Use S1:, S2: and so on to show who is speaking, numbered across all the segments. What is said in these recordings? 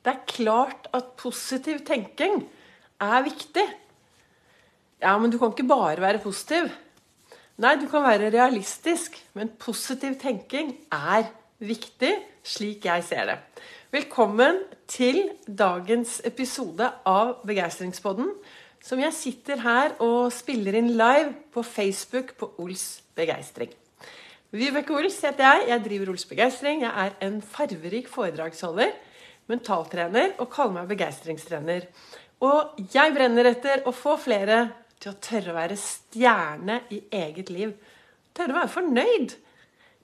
S1: Det er klart at positiv tenking er viktig. Ja, men du kan ikke bare være positiv. Nei, du kan være realistisk, men positiv tenking er viktig, slik jeg ser det. Velkommen til dagens episode av Begeistringspodden, som jeg sitter her og spiller inn live på Facebook på Ols Begeistring. Vibeke Ols heter jeg. Jeg driver Ols Begeistring. Jeg er en farverik foredragsholder, mentaltrener og kaller meg begeistringstrener. Og jeg brenner etter å få flere til å tørre å være stjerne i eget liv. Tørre å være fornøyd.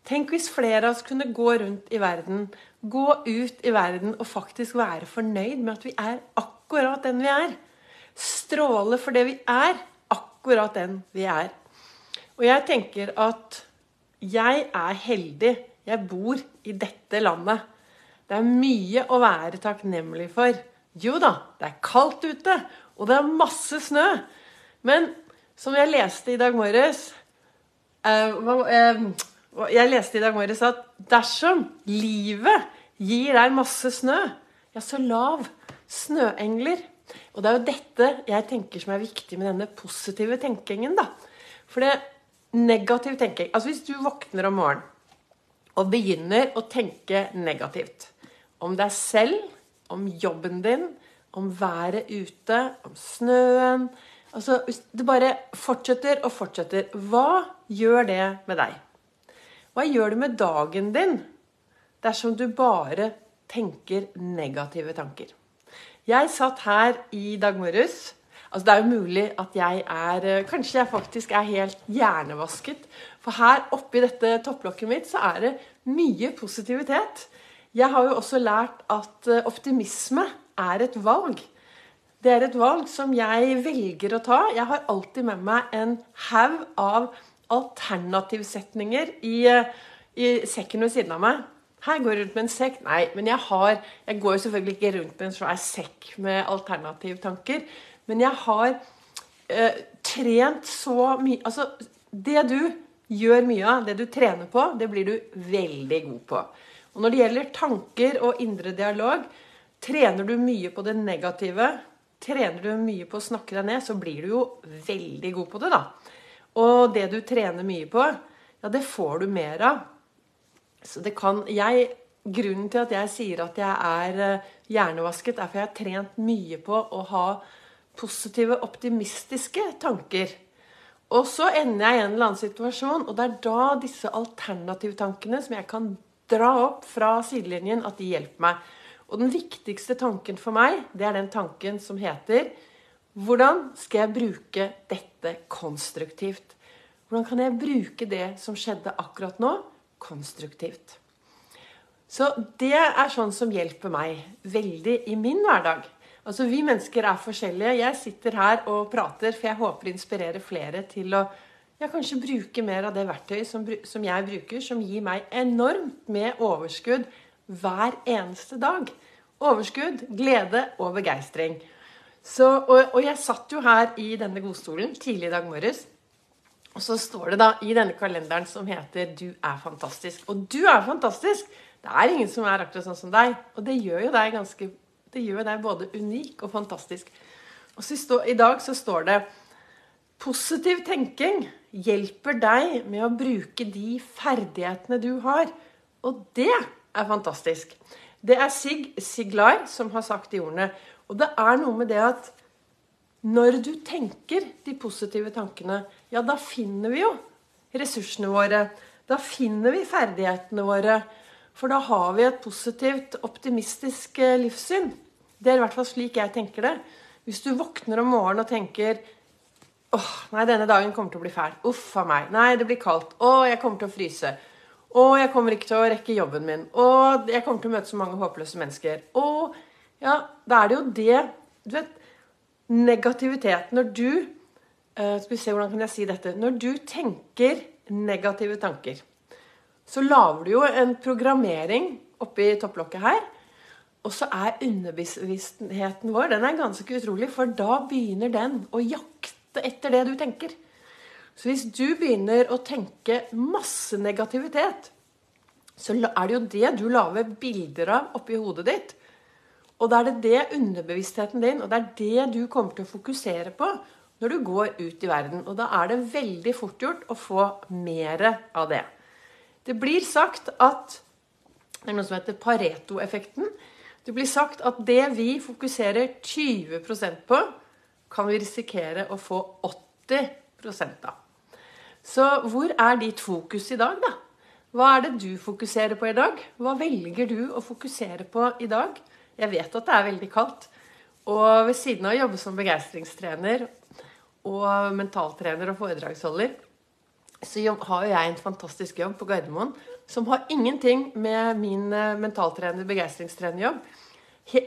S1: Tenk hvis flere av oss kunne gå rundt i verden, gå ut i verden og faktisk være fornøyd med at vi er akkurat den vi er. Stråle for det vi er, akkurat den vi er. Og jeg tenker at jeg er heldig. Jeg bor i dette landet. Det er mye å være takknemlig for. Jo da, det er kaldt ute, og det er masse snø. Men som jeg leste i dag morges eh, Jeg leste i dag morges at dersom livet gir deg masse snø, ja, så lav snøengler. Og det er jo dette jeg tenker som er viktig med denne positive tenkingen. da. For det negativ tenking Altså hvis du våkner om morgenen og begynner å tenke negativt om deg selv, om jobben din, om været ute, om snøen, Altså, Det bare fortsetter og fortsetter. Hva gjør det med deg? Hva gjør det med dagen din dersom du bare tenker negative tanker? Jeg satt her i dag morges. Altså, det er jo mulig at jeg er Kanskje jeg faktisk er helt hjernevasket. For her oppi dette topplokket mitt så er det mye positivitet. Jeg har jo også lært at eh, optimisme er et valg. Det er et valg som jeg velger å ta. Jeg har alltid med meg en haug av alternativsetninger i, i, sekken ved siden av meg. Her går jeg rundt med en sekk. Nei, men jeg har Jeg går jo selvfølgelig ikke rundt med en svær sekk med alternativtanker. Men jeg har eh, trent så mye Altså, det du gjør mye av, det du trener på, det blir du veldig god på. Og når det gjelder tanker og indre dialog, trener du mye på det negative Trener du mye på å snakke deg ned, så blir du jo veldig god på det, da. Og det du trener mye på, ja, det får du mer av. Så det kan jeg Grunnen til at jeg sier at jeg er eh, hjernevasket, er for jeg har trent mye på å ha positive, optimistiske tanker. Og så ender jeg i en eller annen situasjon, og det er da disse alternativtankene som jeg kan dra opp fra sidelinjen, at de hjelper meg. Og den viktigste tanken for meg, det er den tanken som heter Hvordan skal jeg bruke dette konstruktivt? Hvordan kan jeg bruke det som skjedde akkurat nå, konstruktivt? Så det er sånn som hjelper meg veldig i min hverdag. Altså, Vi mennesker er forskjellige. Jeg sitter her og prater, for jeg håper å inspirere flere til å ja, kanskje bruke mer av det verktøyet som, som jeg bruker, som gir meg enormt med overskudd hver eneste dag. Overskudd, glede og begeistring. Og, og, jeg satt jo her i denne godstolen tidlig i dag morges. Og så står det da i denne kalenderen som heter 'Du er fantastisk'. Og du er fantastisk! Det er ingen som er akkurat sånn som deg. Og det gjør jo deg ganske Det gjør deg både unik og fantastisk. Og så I dag så står det Positiv tenking hjelper deg med å bruke de ferdighetene du har. Og det er fantastisk. Det er Sig Siglar som har sagt de ordene. Og det er noe med det at når du tenker de positive tankene, ja, da finner vi jo ressursene våre. Da finner vi ferdighetene våre. For da har vi et positivt, optimistisk eh, livssyn. Det er i hvert fall slik jeg tenker det. Hvis du våkner om morgenen og tenker åh, nei, denne dagen kommer til å bli fæl. Uff a meg. Nei, det blir kaldt. Å, jeg kommer til å fryse. Og jeg kommer ikke til å rekke jobben min. Å, jeg kommer til å møte så mange håpløse mennesker. Å, ja, da er det jo det Du vet, negativitet Når du uh, Skal vi se, hvordan kan jeg si dette? Når du tenker negative tanker, så lager du jo en programmering oppi topplokket her. Og så er underbevisstheten vår den er ganske utrolig, for da begynner den å jakte etter det du tenker. Så hvis du begynner å tenke masse negativitet, så er det jo det du lager bilder av oppi hodet ditt. Og da er det det underbevisstheten din, og det er det du kommer til å fokusere på når du går ut i verden. Og da er det veldig fort gjort å få mer av det. Det blir sagt at Det er noe som heter Pareto-effekten. Det blir sagt at det vi fokuserer 20% på, kan vi risikere å få 80 av. Så hvor er ditt fokus i dag, da? Hva er det du fokuserer på i dag? Hva velger du å fokusere på i dag? Jeg vet at det er veldig kaldt. Og ved siden av å jobbe som begeistringstrener og mentaltrener og foredragsholder, så har jeg en fantastisk jobb på Gardermoen som har ingenting med min eh, mentaltrener, begeistringstrenerjobb.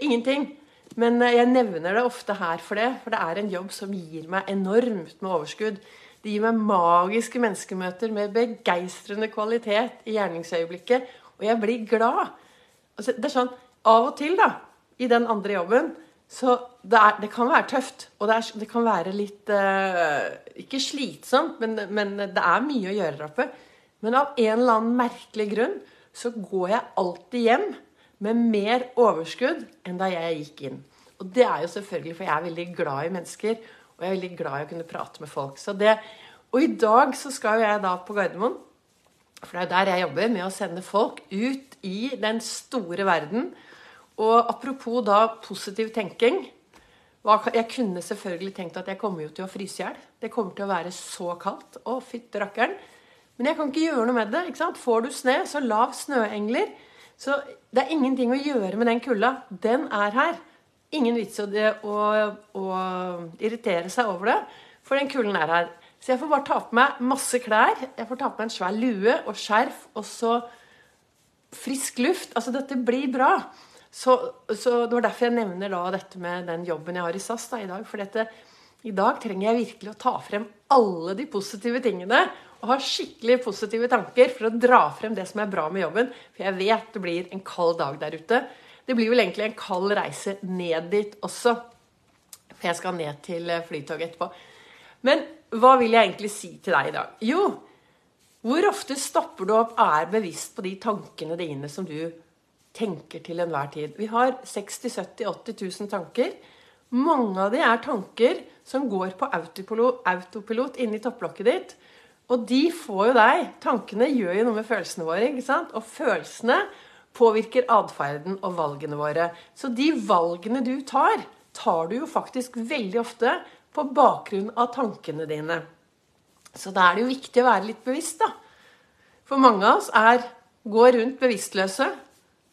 S1: Ingenting. Men eh, jeg nevner det ofte her for det, for det er en jobb som gir meg enormt med overskudd. Det gir meg magiske menneskemøter med begeistrende kvalitet i gjerningsøyeblikket. Og jeg blir glad. Altså, det er sånn, Av og til, da, i den andre jobben, så det, er, det, kan være tøft. Og det, er, det kan være litt uh, Ikke slitsomt, men, men, det er mye å gjøre der oppe. Men av en eller annen merkelig grunn så går jeg alltid hjem med mer overskudd enn da jeg gikk inn. Og det er jo selvfølgelig for jeg er veldig glad i mennesker, og jeg er veldig glad i å kunne prate med folk. Det, og i dag så skal jo jeg da på Gardermoen, for det er jo der jeg jobber, med å sende folk ut i den store verden og apropos da positiv tenking Jeg kunne selvfølgelig tenkt at jeg kommer jo til å fryse i hjel. Det kommer til å være så kaldt. Å, fytti rakkeren. Men jeg kan ikke gjøre noe med det. ikke sant? Får du snø, så lav snøengler. Så det er ingenting å gjøre med den kulda. Den er her. Ingen vits i å, å, irritere seg over det, for den kulden er her. Så jeg får bare ta på meg masse klær. Jeg får ta på meg en svær lue og skjerf og så frisk luft. Altså, dette blir bra. Så, så, Det var derfor jeg nevner da dette med den jobben jeg har i SAS da, i dag. For dette, i dag trenger jeg virkelig å ta frem alle de positive tingene. Og har skikkelig positive tanker for å dra frem det som er bra med jobben. For jeg vet det blir en kald dag der ute. Det blir vel egentlig en kald reise ned dit også. For jeg skal ned til eh, Flytoget etterpå. Men hva vil jeg egentlig si til deg i dag? Jo, hvor ofte stopper du opp og er bevisst på de tankene dine som du tenker til enhver tid. Vi har 60 70 80 000 tanker. Mange av de er tanker som går på autopilot, autopilot inni topplokket ditt. Og de får jo deg. Tankene gjør jo noe med følelsene våre. ikke sant? Og følelsene påvirker atferden og valgene våre. Så de valgene du tar, tar du jo faktisk veldig ofte på bakgrunn av tankene dine. Så da er det jo viktig å være litt bevisst, da. For mange av oss er, går rundt bevisstløse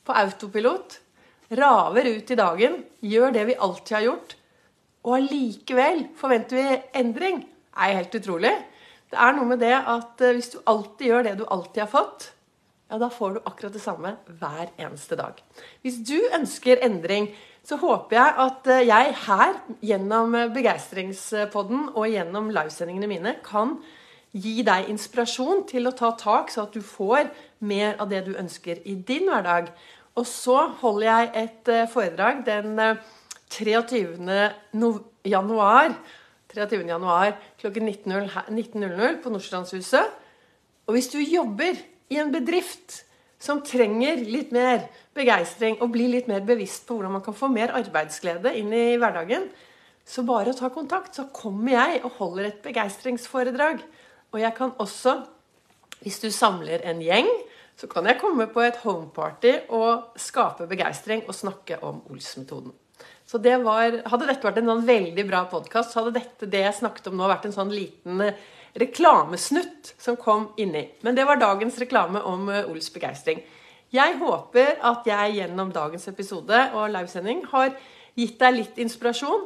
S1: på autopilot, raver ut i dagen, gjør det vi alltid har gjort, og allikevel forventer vi endring, er helt utrolig. Det er noe med det at eh, hvis du alltid gjør det du alltid har fått, ja, da får du akkurat det samme hver eneste dag. Hvis du ønsker endring, så håper jeg at eh, jeg her, gjennom Begeistringspodden og gjennom livesendingene mine, kan gi deg inspirasjon til å ta tak, så at du får mer av det du ønsker i din hverdag. Og så holder jeg et eh, foredrag den 23. Eh, januar, 23. januar klokken 19.00 på Nordstrandshuset. Og hvis du jobber i en bedrift som trenger litt mer begeistring og blir litt mer bevisst på hvordan man kan få mer arbeidsglede inn i hverdagen, så bare ta kontakt, så kommer jeg og holder et begeistringsforedrag. Og jeg kan også, hvis du samler en gjeng så kan jeg komme på et homeparty og skape begeistring og snakke om Ols-metoden. Så det var, Hadde dette vært en sånn veldig bra podkast, så hadde dette det jeg snakket om nå, vært en sånn liten eh, reklamesnutt som kom inni. Men det var dagens reklame om eh, Ols begeistring. Jeg håper at jeg gjennom dagens episode og livesending har gitt deg litt inspirasjon.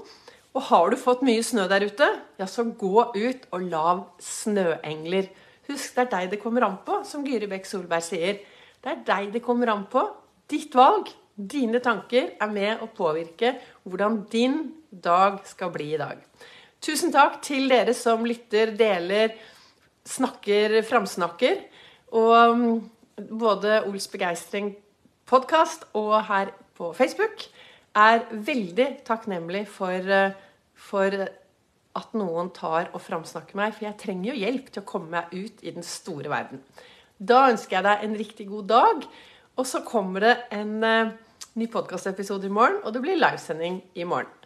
S1: Og har du fått mye snø der ute, ja, så gå ut og lav snøengler. Husk, det er deg det kommer an på, som Gyri Bekk Solberg sier. Det er deg det kommer an på. Ditt valg, dine tanker, er med å påvirke hvordan din dag skal bli i dag. Tusen takk til dere som lytter, deler, snakker, framsnakker. Og um, både Ols begeistring podkast og her på Facebook er veldig takknemlig for, uh, for at noen tar og framsnakker meg, for jeg trenger jo hjelp til å komme meg ut i den store verden. Da ønsker jeg deg en riktig god dag, og så kommer det en uh, ny podkastepisode i morgen, og det blir livesending i morgen.